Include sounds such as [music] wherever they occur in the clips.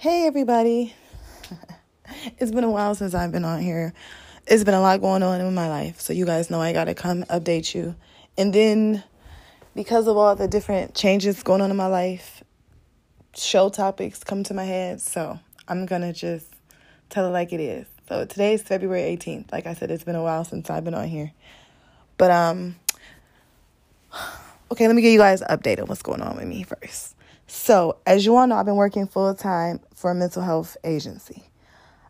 Hey, everybody. [laughs] it's been a while since I've been on here. It's been a lot going on in my life, so you guys know I gotta come update you. And then, because of all the different changes going on in my life, show topics come to my head, so I'm gonna just tell it like it is. So today is February 18th. Like I said, it's been a while since I've been on here. But, um, [sighs] okay, let me give you guys an update on what's going on with me first. So, as you all know, I've been working full time for a mental health agency.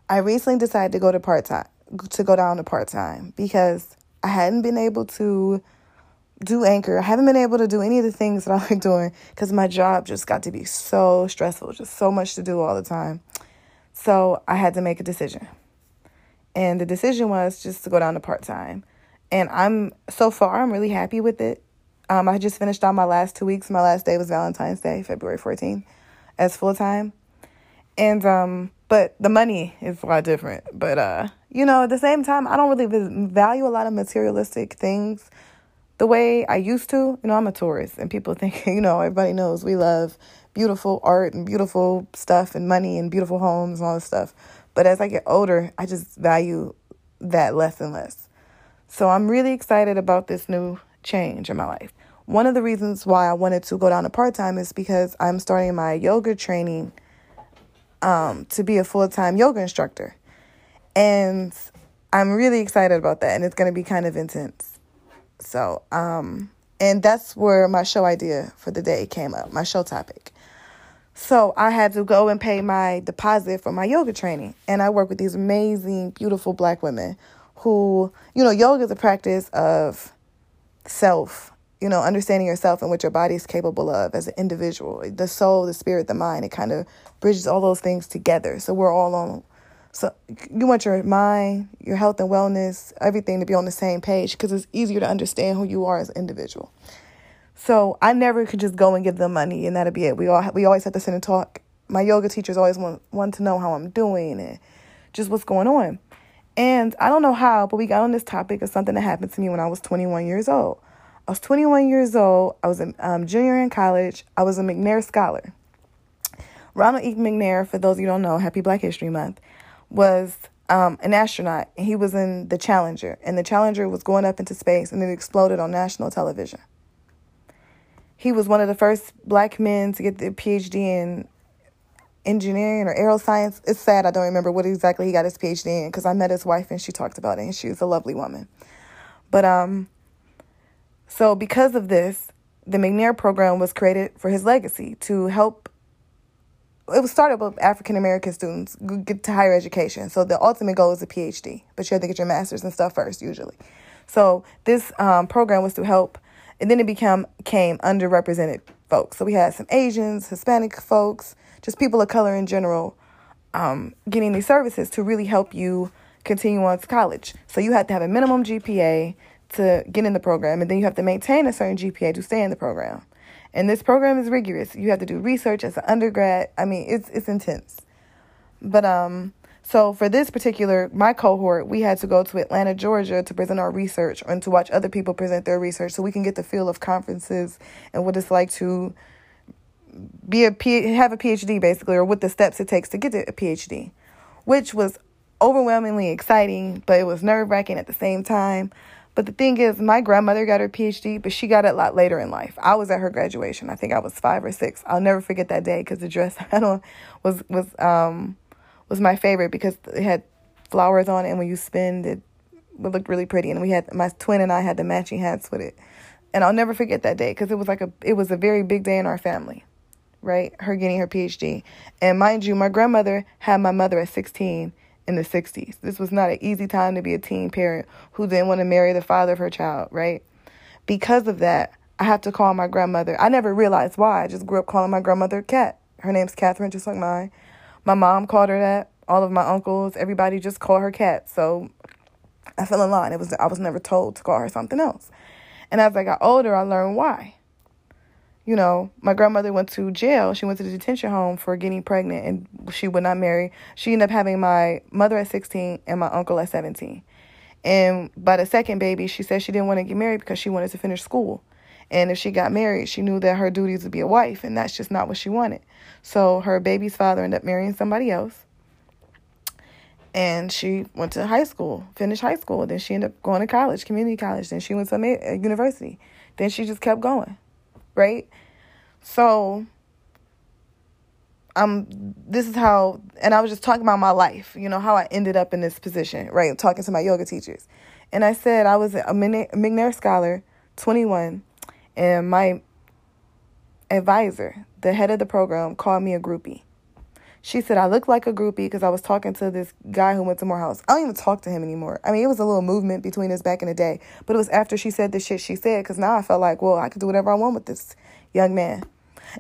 I recently decided to go to part time, to go down to part time because I hadn't been able to do anchor. I haven't been able to do any of the things that I [laughs] like doing because my job just got to be so stressful, just so much to do all the time. So I had to make a decision. And the decision was just to go down to part time. And I'm so far I'm really happy with it. Um, I just finished on my last two weeks. My last day was Valentine's Day, February 14th, as full time. And um, but the money is a lot different. But uh, you know, at the same time, I don't really value a lot of materialistic things the way I used to. You know, I'm a Taurus, and people [laughs] think, you know, everybody knows we love beautiful art and beautiful stuff and money and beautiful homes and all this stuff. But as I get older, I just value that less and less. So I'm really excited about this new change in my life. One of the reasons why I wanted to go down to part time is because I'm starting my yoga training um, to be a full time yoga instructor. And I'm really excited about that. And it's going to be kind of intense. So, um, and that's where my show idea for the day came up, my show topic. So I had to go and pay my deposit for my yoga training. And I work with these amazing, beautiful black women who, you know, yoga is a practice of self, you know, understanding yourself and what your body is capable of as an individual, the soul, the spirit, the mind. It kind of bridges all those things together. So we're all on. So you want your mind, your health and wellness, everything to be on the same page because it's easier to understand who you are as an individual. So I never could just go and give them money and that'd be it. We all we always have to sit and talk. My yoga teachers always want want to know how I'm doing and just what's going on. And I don't know how, but we got on this topic of something that happened to me when I was 21 years old. I was 21 years old. I was a um, junior in college. I was a McNair scholar. Ronald E. McNair, for those of you don't know, Happy Black History Month, was um, an astronaut. He was in the Challenger, and the Challenger was going up into space, and it exploded on national television. He was one of the first black men to get the PhD in engineering or aeroscience. It's sad I don't remember what exactly he got his PhD in because I met his wife and she talked about it and she was a lovely woman. But um so because of this, the McNair program was created for his legacy to help it was started with African American students get to higher education. So the ultimate goal is a PhD, but you have to get your master's and stuff first usually. So this um, program was to help, and then it became came underrepresented folks. So we had some Asians, Hispanic folks, just people of color in general, um, getting these services to really help you continue on to college. So you have to have a minimum GPA to get in the program, and then you have to maintain a certain GPA to stay in the program. And this program is rigorous. You have to do research as an undergrad. I mean, it's it's intense. But um, so for this particular my cohort, we had to go to Atlanta, Georgia, to present our research and to watch other people present their research, so we can get the feel of conferences and what it's like to be a P- have a PhD basically, or what the steps it takes to get to a PhD, which was overwhelmingly exciting, but it was nerve wracking at the same time. But the thing is, my grandmother got her PhD, but she got it a lot later in life. I was at her graduation. I think I was five or six. I'll never forget that day because the dress [laughs] I had on was was um was my favorite because it had flowers on it, and when you spin, it it looked really pretty. And we had my twin and I had the matching hats with it, and I'll never forget that day because it was like a it was a very big day in our family right? Her getting her PhD. And mind you, my grandmother had my mother at 16 in the 60s. This was not an easy time to be a teen parent who didn't want to marry the father of her child, right? Because of that, I have to call my grandmother. I never realized why. I just grew up calling my grandmother Cat. Her name's Catherine, just like mine. My mom called her that. All of my uncles, everybody just called her Cat. So I fell in line. It was I was never told to call her something else. And as I got older, I learned why you know, my grandmother went to jail. She went to the detention home for getting pregnant and she would not marry. She ended up having my mother at 16 and my uncle at 17. And by the second baby, she said she didn't want to get married because she wanted to finish school. And if she got married, she knew that her duties would be a wife, and that's just not what she wanted. So her baby's father ended up marrying somebody else. And she went to high school, finished high school. Then she ended up going to college, community college. Then she went to a university. Then she just kept going, right? So, um, this is how, and I was just talking about my life, you know, how I ended up in this position, right? Talking to my yoga teachers. And I said I was a McNair Scholar, 21, and my advisor, the head of the program, called me a groupie. She said I looked like a groupie because I was talking to this guy who went to Morehouse. I don't even talk to him anymore. I mean, it was a little movement between us back in the day, but it was after she said the shit she said because now I felt like, well, I could do whatever I want with this young man.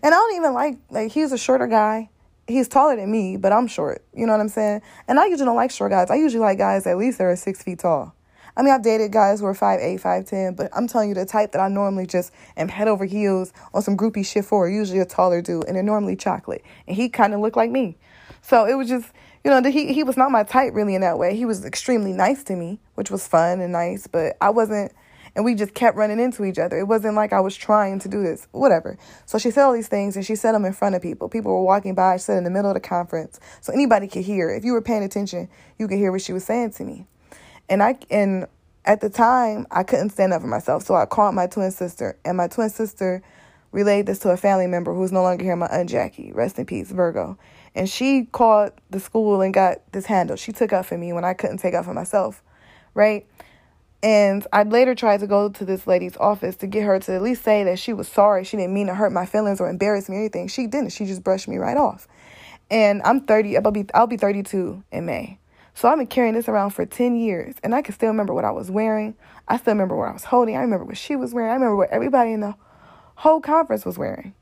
And I don't even like, like, he's a shorter guy. He's taller than me, but I'm short. You know what I'm saying? And I usually don't like short guys. I usually like guys at least that are six feet tall. I mean, I've dated guys who are 5'8, 5'10, but I'm telling you, the type that I normally just am head over heels on some groupie shit for, usually a taller dude, and they're normally chocolate. And he kind of looked like me. So it was just, you know, he he was not my type really in that way. He was extremely nice to me, which was fun and nice, but I wasn't and we just kept running into each other. It wasn't like I was trying to do this, whatever. So she said all these things and she said them in front of people. People were walking by. She said in the middle of the conference, so anybody could hear. If you were paying attention, you could hear what she was saying to me. And I and at the time, I couldn't stand up for myself, so I called my twin sister, and my twin sister relayed this to a family member who's no longer here, my aunt Jackie, rest in peace, Virgo. And she called the school and got this handle. She took up for me when I couldn't take up for myself, right? And I later tried to go to this lady's office to get her to at least say that she was sorry. She didn't mean to hurt my feelings or embarrass me or anything. She didn't. She just brushed me right off. And I'm 30. I'll be I'll be 32 in May. So I've been carrying this around for 10 years, and I can still remember what I was wearing. I still remember what I was holding. I remember what she was wearing. I remember what everybody in the whole conference was wearing.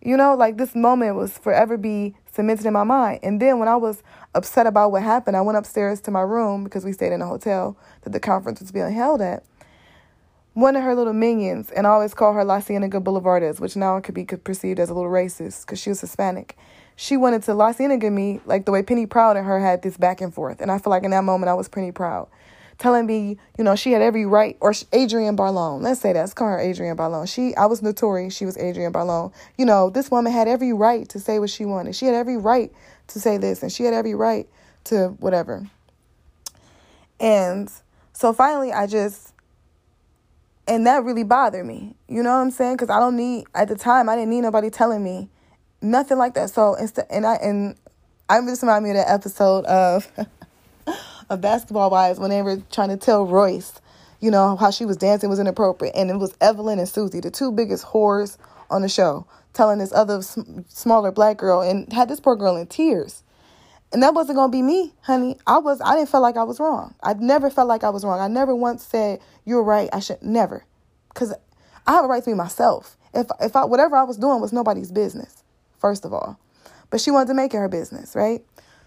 You know, like this moment was forever be cemented in my mind. And then when I was upset about what happened, I went upstairs to my room because we stayed in a hotel that the conference was being held at. One of her little minions, and I always call her La Cienega Boulevardez, which now could be perceived as a little racist because she was Hispanic. She wanted to La Cienega me like the way Penny Proud and her had this back and forth. And I feel like in that moment I was Penny Proud telling me, you know, she had every right, or Adrienne Bailon, let's say that, let's call her Adrienne Bailon. She, I was notorious, she was Adrienne Bailon. You know, this woman had every right to say what she wanted. She had every right to say this, and she had every right to whatever. And so finally, I just, and that really bothered me. You know what I'm saying? Because I don't need, at the time, I didn't need nobody telling me nothing like that. So instead, and I, and I'm just remind me of that episode of [laughs] of Basketball Wives when they were trying to tell Royce, you know, how she was dancing was inappropriate. And it was Evelyn and Susie, the two biggest whores on the show, telling this other sm- smaller black girl and had this poor girl in tears. And that wasn't gonna be me, honey. I was I didn't feel like I was wrong. I never felt like I was wrong. I never once said, You're right, I should never. Cause I have a right to be myself. If if I whatever I was doing was nobody's business, first of all. But she wanted to make it her business, right?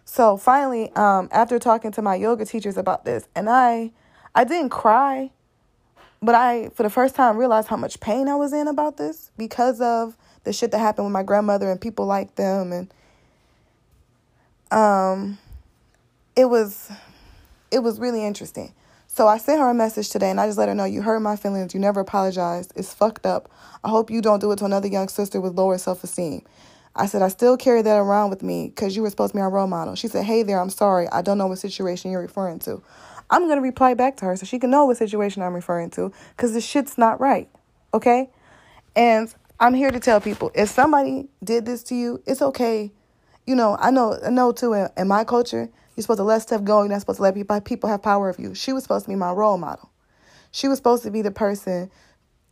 So finally, um, after talking to my yoga teachers about this, and I, I didn't cry, but I, for the first time, realized how much pain I was in about this because of the shit that happened with my grandmother and people like them, and um, it was, it was really interesting. So I sent her a message today, and I just let her know you hurt my feelings. You never apologized. It's fucked up. I hope you don't do it to another young sister with lower self esteem. I said, I still carry that around with me because you were supposed to be my role model. She said, Hey there, I'm sorry. I don't know what situation you're referring to. I'm going to reply back to her so she can know what situation I'm referring to because the shit's not right. Okay? And I'm here to tell people if somebody did this to you, it's okay. You know, I know, I know too, in, in my culture, you're supposed to let stuff go. You're not supposed to let people, people have power of you. She was supposed to be my role model. She was supposed to be the person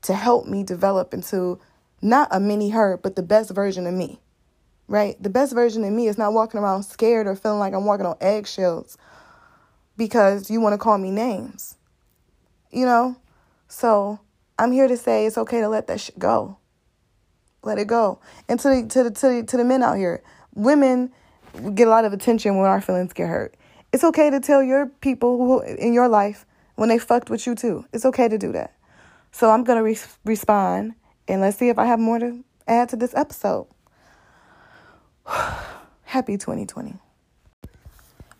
to help me develop into not a mini her, but the best version of me right? The best version of me is not walking around scared or feeling like I'm walking on eggshells because you want to call me names. You know? So I'm here to say it's okay to let that shit go. Let it go. And to the, to the, to the, to the men out here, women get a lot of attention when our feelings get hurt. It's okay to tell your people who in your life when they fucked with you too. It's okay to do that. So I'm going to re- respond and let's see if I have more to add to this episode. [sighs] Happy 2020.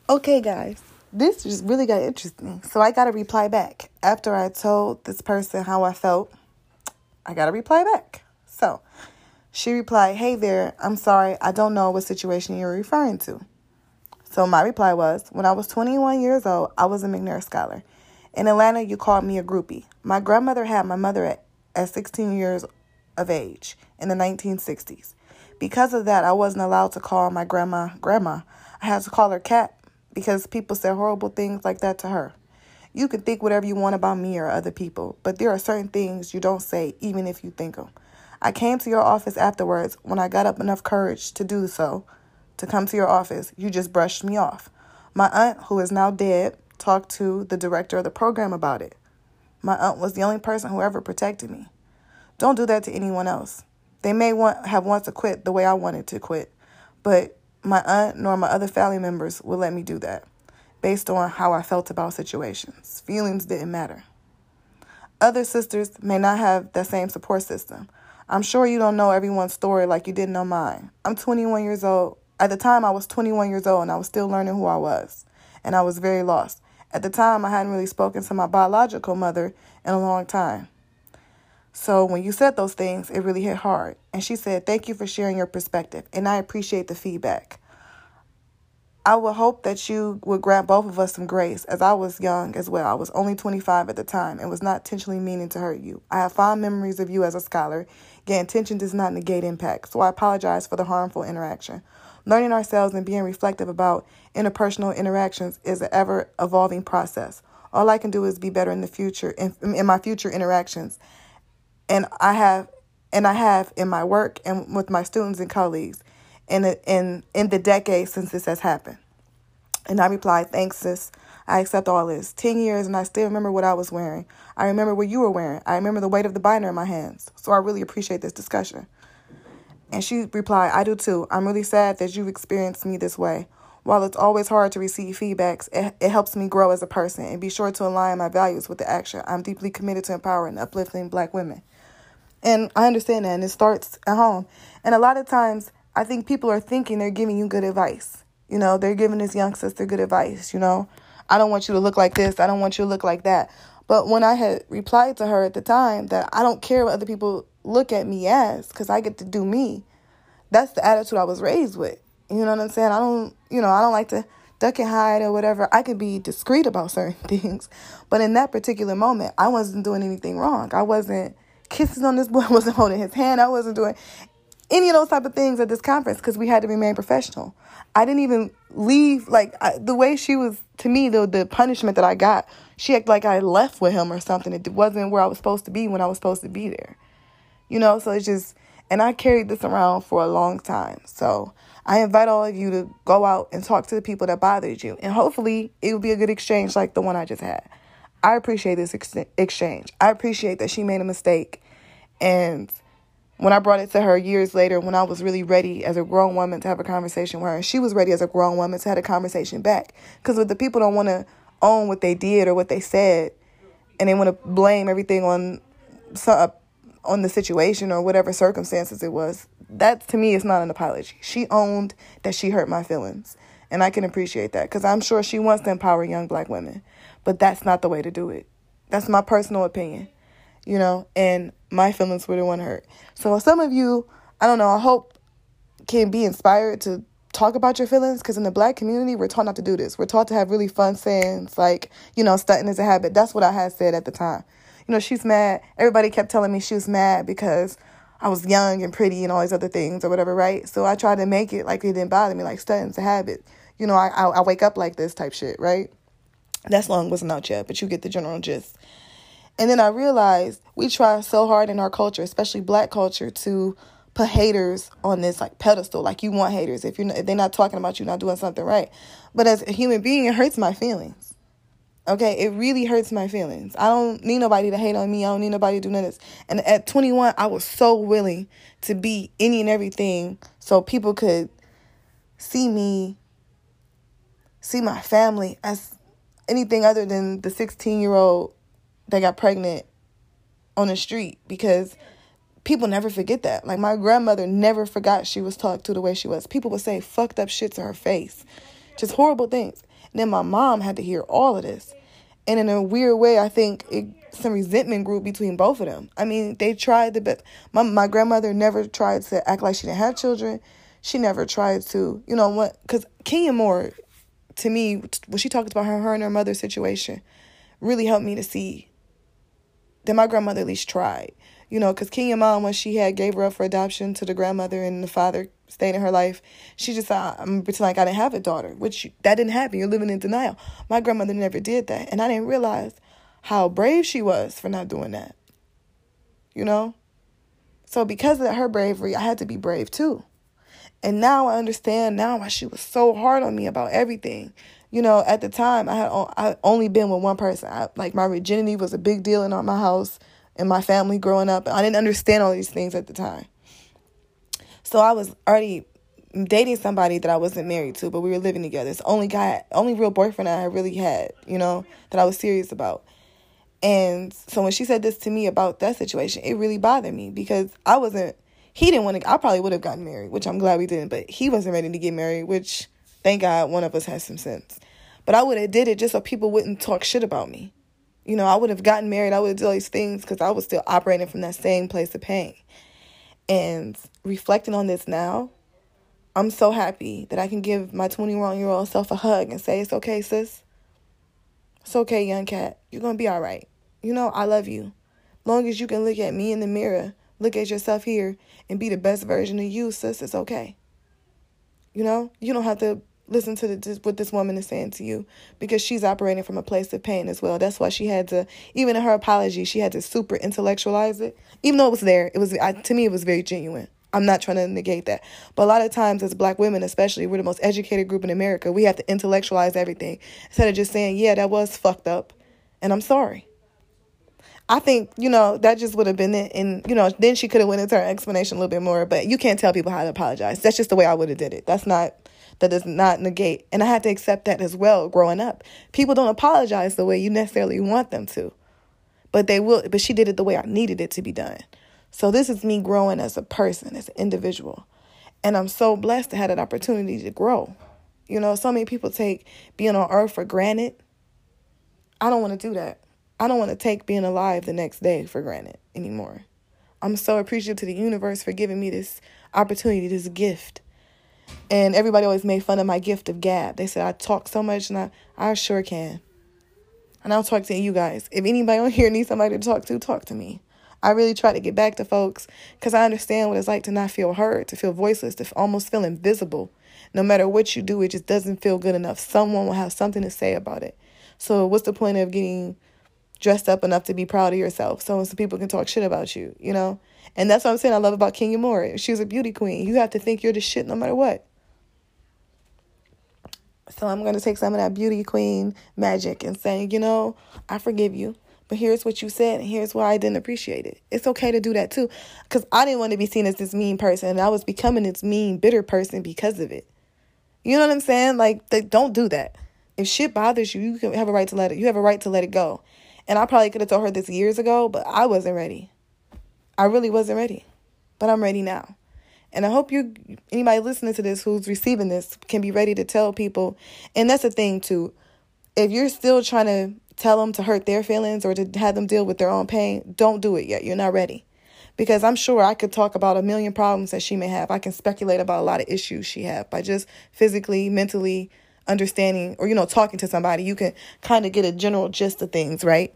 Okay, guys, this just really got interesting. So I got a reply back after I told this person how I felt. I got to reply back. So she replied, Hey there, I'm sorry, I don't know what situation you're referring to. So my reply was, When I was 21 years old, I was a McNair Scholar. In Atlanta, you called me a groupie. My grandmother had my mother at, at 16 years of age in the 1960s. Because of that, I wasn't allowed to call my grandma grandma. I had to call her cat because people said horrible things like that to her. You can think whatever you want about me or other people, but there are certain things you don't say even if you think them. I came to your office afterwards when I got up enough courage to do so, to come to your office. You just brushed me off. My aunt, who is now dead, talked to the director of the program about it. My aunt was the only person who ever protected me. Don't do that to anyone else. They may want have wanted to quit the way I wanted to quit, but my aunt nor my other family members would let me do that based on how I felt about situations. Feelings didn't matter. Other sisters may not have that same support system. I'm sure you don't know everyone's story like you didn't know mine. I'm 21 years old. At the time, I was 21 years old and I was still learning who I was, and I was very lost. At the time, I hadn't really spoken to my biological mother in a long time. So when you said those things, it really hit hard. And she said, Thank you for sharing your perspective, and I appreciate the feedback. I would hope that you would grant both of us some grace, as I was young as well. I was only 25 at the time and was not intentionally meaning to hurt you. I have fond memories of you as a scholar, yet intention does not negate impact, so I apologize for the harmful interaction. Learning ourselves and being reflective about interpersonal interactions is an ever evolving process. All I can do is be better in the future, in, in my future interactions and I have and I have in my work and with my students and colleagues in the, in in the decades since this has happened. And I replied, "Thanks, sis. I accept all this. Ten years, and I still remember what I was wearing. I remember what you were wearing. I remember the weight of the binder in my hands. So I really appreciate this discussion." And she replied, "I do too. I'm really sad that you've experienced me this way." While it's always hard to receive feedbacks, it, it helps me grow as a person and be sure to align my values with the action. I'm deeply committed to empowering and uplifting black women. And I understand that, and it starts at home. And a lot of times, I think people are thinking they're giving you good advice. You know, they're giving this young sister good advice. You know, I don't want you to look like this, I don't want you to look like that. But when I had replied to her at the time that I don't care what other people look at me as because I get to do me, that's the attitude I was raised with. You know what I'm saying? I don't, you know, I don't like to duck and hide or whatever. I can be discreet about certain [laughs] things. But in that particular moment, I wasn't doing anything wrong. I wasn't kisses on this boy, I [laughs] wasn't holding his hand, I wasn't doing any of those type of things at this conference because we had to remain professional. I didn't even leave like I, the way she was to me the the punishment that I got. She acted like I left with him or something. It wasn't where I was supposed to be when I was supposed to be there. You know, so it's just and I carried this around for a long time. So I invite all of you to go out and talk to the people that bothered you, and hopefully it will be a good exchange like the one I just had. I appreciate this ex- exchange. I appreciate that she made a mistake. And when I brought it to her years later, when I was really ready as a grown woman to have a conversation with her, and she was ready as a grown woman to have a conversation back. Because if the people don't want to own what they did or what they said, and they want to blame everything on some, uh, on the situation or whatever circumstances it was, that to me is not an apology. She owned that she hurt my feelings. And I can appreciate that because I'm sure she wants to empower young black women. But that's not the way to do it. That's my personal opinion, you know, and my feelings were the one hurt. So some of you, I don't know, I hope can be inspired to talk about your feelings because in the black community, we're taught not to do this. We're taught to have really fun sayings like, you know, stunting is a habit. That's what I had said at the time. You know, she's mad. Everybody kept telling me she was mad because I was young and pretty and all these other things or whatever, right? So I tried to make it like it didn't bother me, like stunting's a habit. You know, I, I, I wake up like this type shit, right? That song wasn't out yet, but you get the general gist. And then I realized we try so hard in our culture, especially black culture, to put haters on this like pedestal. Like you want haters if you're not, if they're not talking about you not doing something right. But as a human being, it hurts my feelings. Okay, it really hurts my feelings. I don't need nobody to hate on me. I don't need nobody to do this. And at 21, I was so willing to be any and everything so people could see me, see my family as anything other than the 16 year old that got pregnant on the street because people never forget that. Like my grandmother never forgot she was talked to the way she was. People would say fucked up shit to her face, just horrible things. And then my mom had to hear all of this. And in a weird way, I think it some resentment grew between both of them. I mean, they tried the best. My my grandmother never tried to act like she didn't have children. She never tried to, you know what? Because Kenya Moore, to me, when she talked about her her and her mother's situation, really helped me to see that my grandmother at least tried. You know, because Kenya mom, when she had gave her up for adoption to the grandmother and the father stayed in her life, she just thought, I'm pretending like I didn't have a daughter, which that didn't happen. You're living in denial. My grandmother never did that. And I didn't realize how brave she was for not doing that. You know? So because of her bravery, I had to be brave too. And now I understand now why she was so hard on me about everything. You know, at the time I had I only been with one person. I, like my virginity was a big deal in my house and my family growing up. I didn't understand all these things at the time. So I was already dating somebody that I wasn't married to, but we were living together. It's the only guy, only real boyfriend I really had, you know, that I was serious about. And so when she said this to me about that situation, it really bothered me because I wasn't, he didn't want to, I probably would have gotten married, which I'm glad we didn't, but he wasn't ready to get married, which thank God one of us has some sense. But I would have did it just so people wouldn't talk shit about me. You know, I would have gotten married, I would have done these things because I was still operating from that same place of pain. And reflecting on this now, I'm so happy that I can give my 21 year old self a hug and say, It's okay, sis. It's okay, young cat. You're to be all right. You know, I love you. Long as you can look at me in the mirror, look at yourself here, and be the best version of you, sis, it's okay. You know, you don't have to listen to the, what this woman is saying to you because she's operating from a place of pain as well. That's why she had to, even in her apology, she had to super intellectualize it. Even though it was there, it was I, to me it was very genuine. I'm not trying to negate that. But a lot of times, as black women, especially, we're the most educated group in America. We have to intellectualize everything instead of just saying, yeah, that was fucked up. And I'm sorry. I think, you know, that just would have been it. And, you know, then she could have went into her explanation a little bit more. But you can't tell people how to apologize. That's just the way I would have did it. That's not, that does not negate. And I had to accept that as well growing up. People don't apologize the way you necessarily want them to. But they will, but she did it the way I needed it to be done. So this is me growing as a person, as an individual. And I'm so blessed to have that opportunity to grow. You know, so many people take being on earth for granted. I don't want to do that. I don't want to take being alive the next day for granted anymore. I'm so appreciative to the universe for giving me this opportunity, this gift. And everybody always made fun of my gift of gab. They said I talk so much, and I, I sure can. And I'll talk to you guys. If anybody on here [laughs] needs somebody to talk to, talk to me. I really try to get back to folks because I understand what it's like to not feel heard, to feel voiceless, to almost feel invisible. No matter what you do, it just doesn't feel good enough. Someone will have something to say about it. So, what's the point of getting dressed up enough to be proud of yourself so some people can talk shit about you, you know? And that's what I'm saying I love about Kenya Moore. She's a beauty queen. You have to think you're the shit no matter what. So I'm going to take some of that beauty queen magic and saying, you know, I forgive you but here's what you said, and here's why I didn't appreciate it. It's okay to do that too, because I didn't want to be seen as this mean person, and I was becoming this mean, bitter person because of it. You know what I'm saying? Like, they, don't do that. If shit bothers you, you have a right to let it. You have a right to let it go. And I probably could have told her this years ago, but I wasn't ready. I really wasn't ready, but I'm ready now. And I hope you, anybody listening to this who's receiving this, can be ready to tell people. And that's the thing too. If you're still trying to tell them to hurt their feelings or to have them deal with their own pain, don't do it yet. You're not ready. Because I'm sure I could talk about a million problems that she may have. I can speculate about a lot of issues she have by just physically, mentally understanding or you know talking to somebody. You can kind of get a general gist of things, right?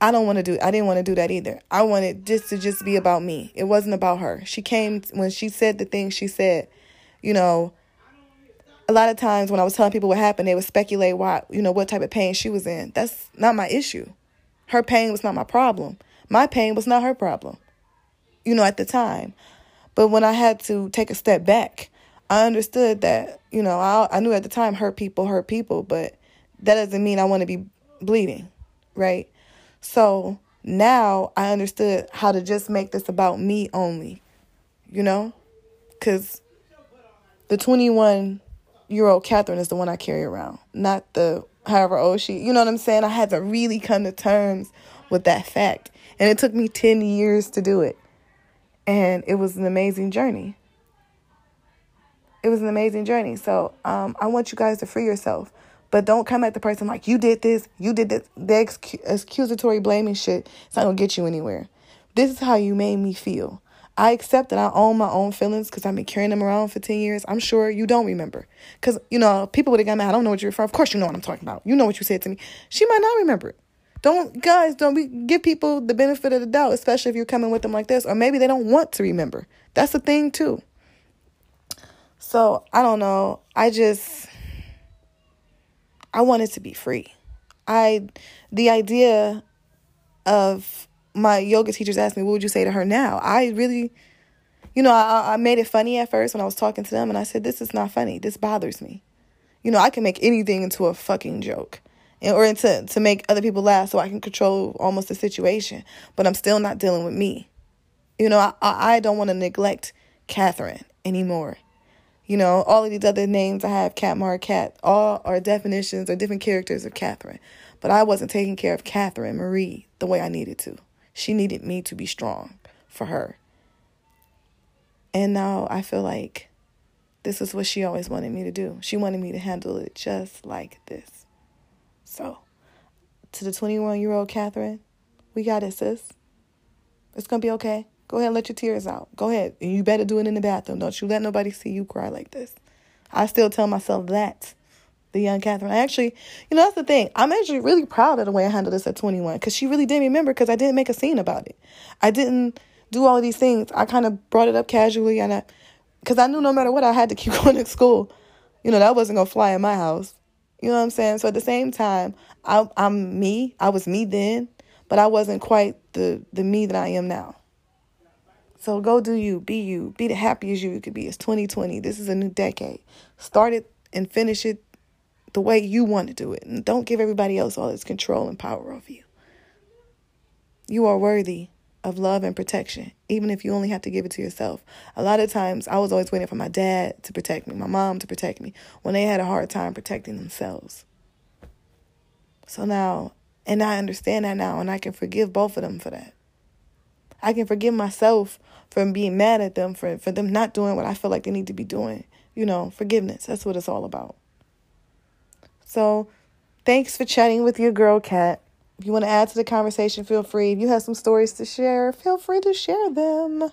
I don't want to do I didn't want to do that either. I wanted just to just be about me. It wasn't about her. She came when she said the things she said, you know, a lot of times when I was telling people what happened, they would speculate why, you know, what type of pain she was in. That's not my issue. Her pain was not my problem. My pain was not her problem, you know, at the time. But when I had to take a step back, I understood that, you know, I, I knew at the time hurt people hurt people, but that doesn't mean I want to be bleeding, right? So now I understood how to just make this about me only, you know? Because the 21 year old Catherine is the one I carry around, not the however old she. You know what I'm saying? I had to really come to terms with that fact, and it took me ten years to do it, and it was an amazing journey. It was an amazing journey. So um, I want you guys to free yourself But don't come at the person like, you did this, you did this. The excu- accusatory blaming shit, it's not to get you anywhere. This is how you made me feel. I accept that I own my own feelings because I've been carrying them around for 10 years. I'm sure you don't remember. Because, you know, people would have got mad. I don't know what you're from. Of course, you know what I'm talking about. You know what you said to me. She might not remember it. Don't, guys, don't be, give people the benefit of the doubt, especially if you're coming with them like this. Or maybe they don't want to remember. That's the thing, too. So, I don't know. I just, I wanted to be free. I, the idea of my yoga teachers asked me, what would you say to her now? I really, you know, I, I made it funny at first when I was talking to them, and I said, this is not funny. This bothers me. You know, I can make anything into a fucking joke and, or into to make other people laugh so I can control almost the situation, but I'm still not dealing with me. You know, I, I don't want to neglect Catherine anymore. You know, all of these other names I have, Cat Mar Cat, all are definitions or different characters of Catherine. But I wasn't taking care of Catherine Marie the way I needed to. She needed me to be strong for her. And now I feel like this is what she always wanted me to do. She wanted me to handle it just like this. So, to the 21 year old Catherine, we got it, sis. It's going to be okay. Go ahead and let your tears out. Go ahead. And you better do it in the bathroom. Don't you let nobody see you cry like this. I still tell myself that the young Catherine. I actually, you know, that's the thing. I'm actually really proud of the way I handled this at 21 because she really didn't remember because I didn't make a scene about it. I didn't do all these things. I kind of brought it up casually and I, because I knew no matter what, I had to [laughs] keep going to school. You know, that wasn't going to fly in my house. You know what I'm saying? So at the same time, I, I'm me. I was me then, but I wasn't quite the, the me that I am now. So go do you, be you, be the happiest you could be. It's 2020. This is a new decade. Start it and finish it the way you want to do it. And don't give everybody else all this control and power over you. You are worthy of love and protection, even if you only have to give it to yourself. A lot of times, I was always waiting for my dad to protect me, my mom to protect me, when they had a hard time protecting themselves. So now, and I understand that now, and I can forgive both of them for that. I can forgive myself from being mad at them, for, for them not doing what I feel like they need to be doing. You know, forgiveness. That's what it's all about. So thanks for chatting with your girl, Cat. If you want to add to the conversation, feel free. If you have some stories to share, feel free to share them.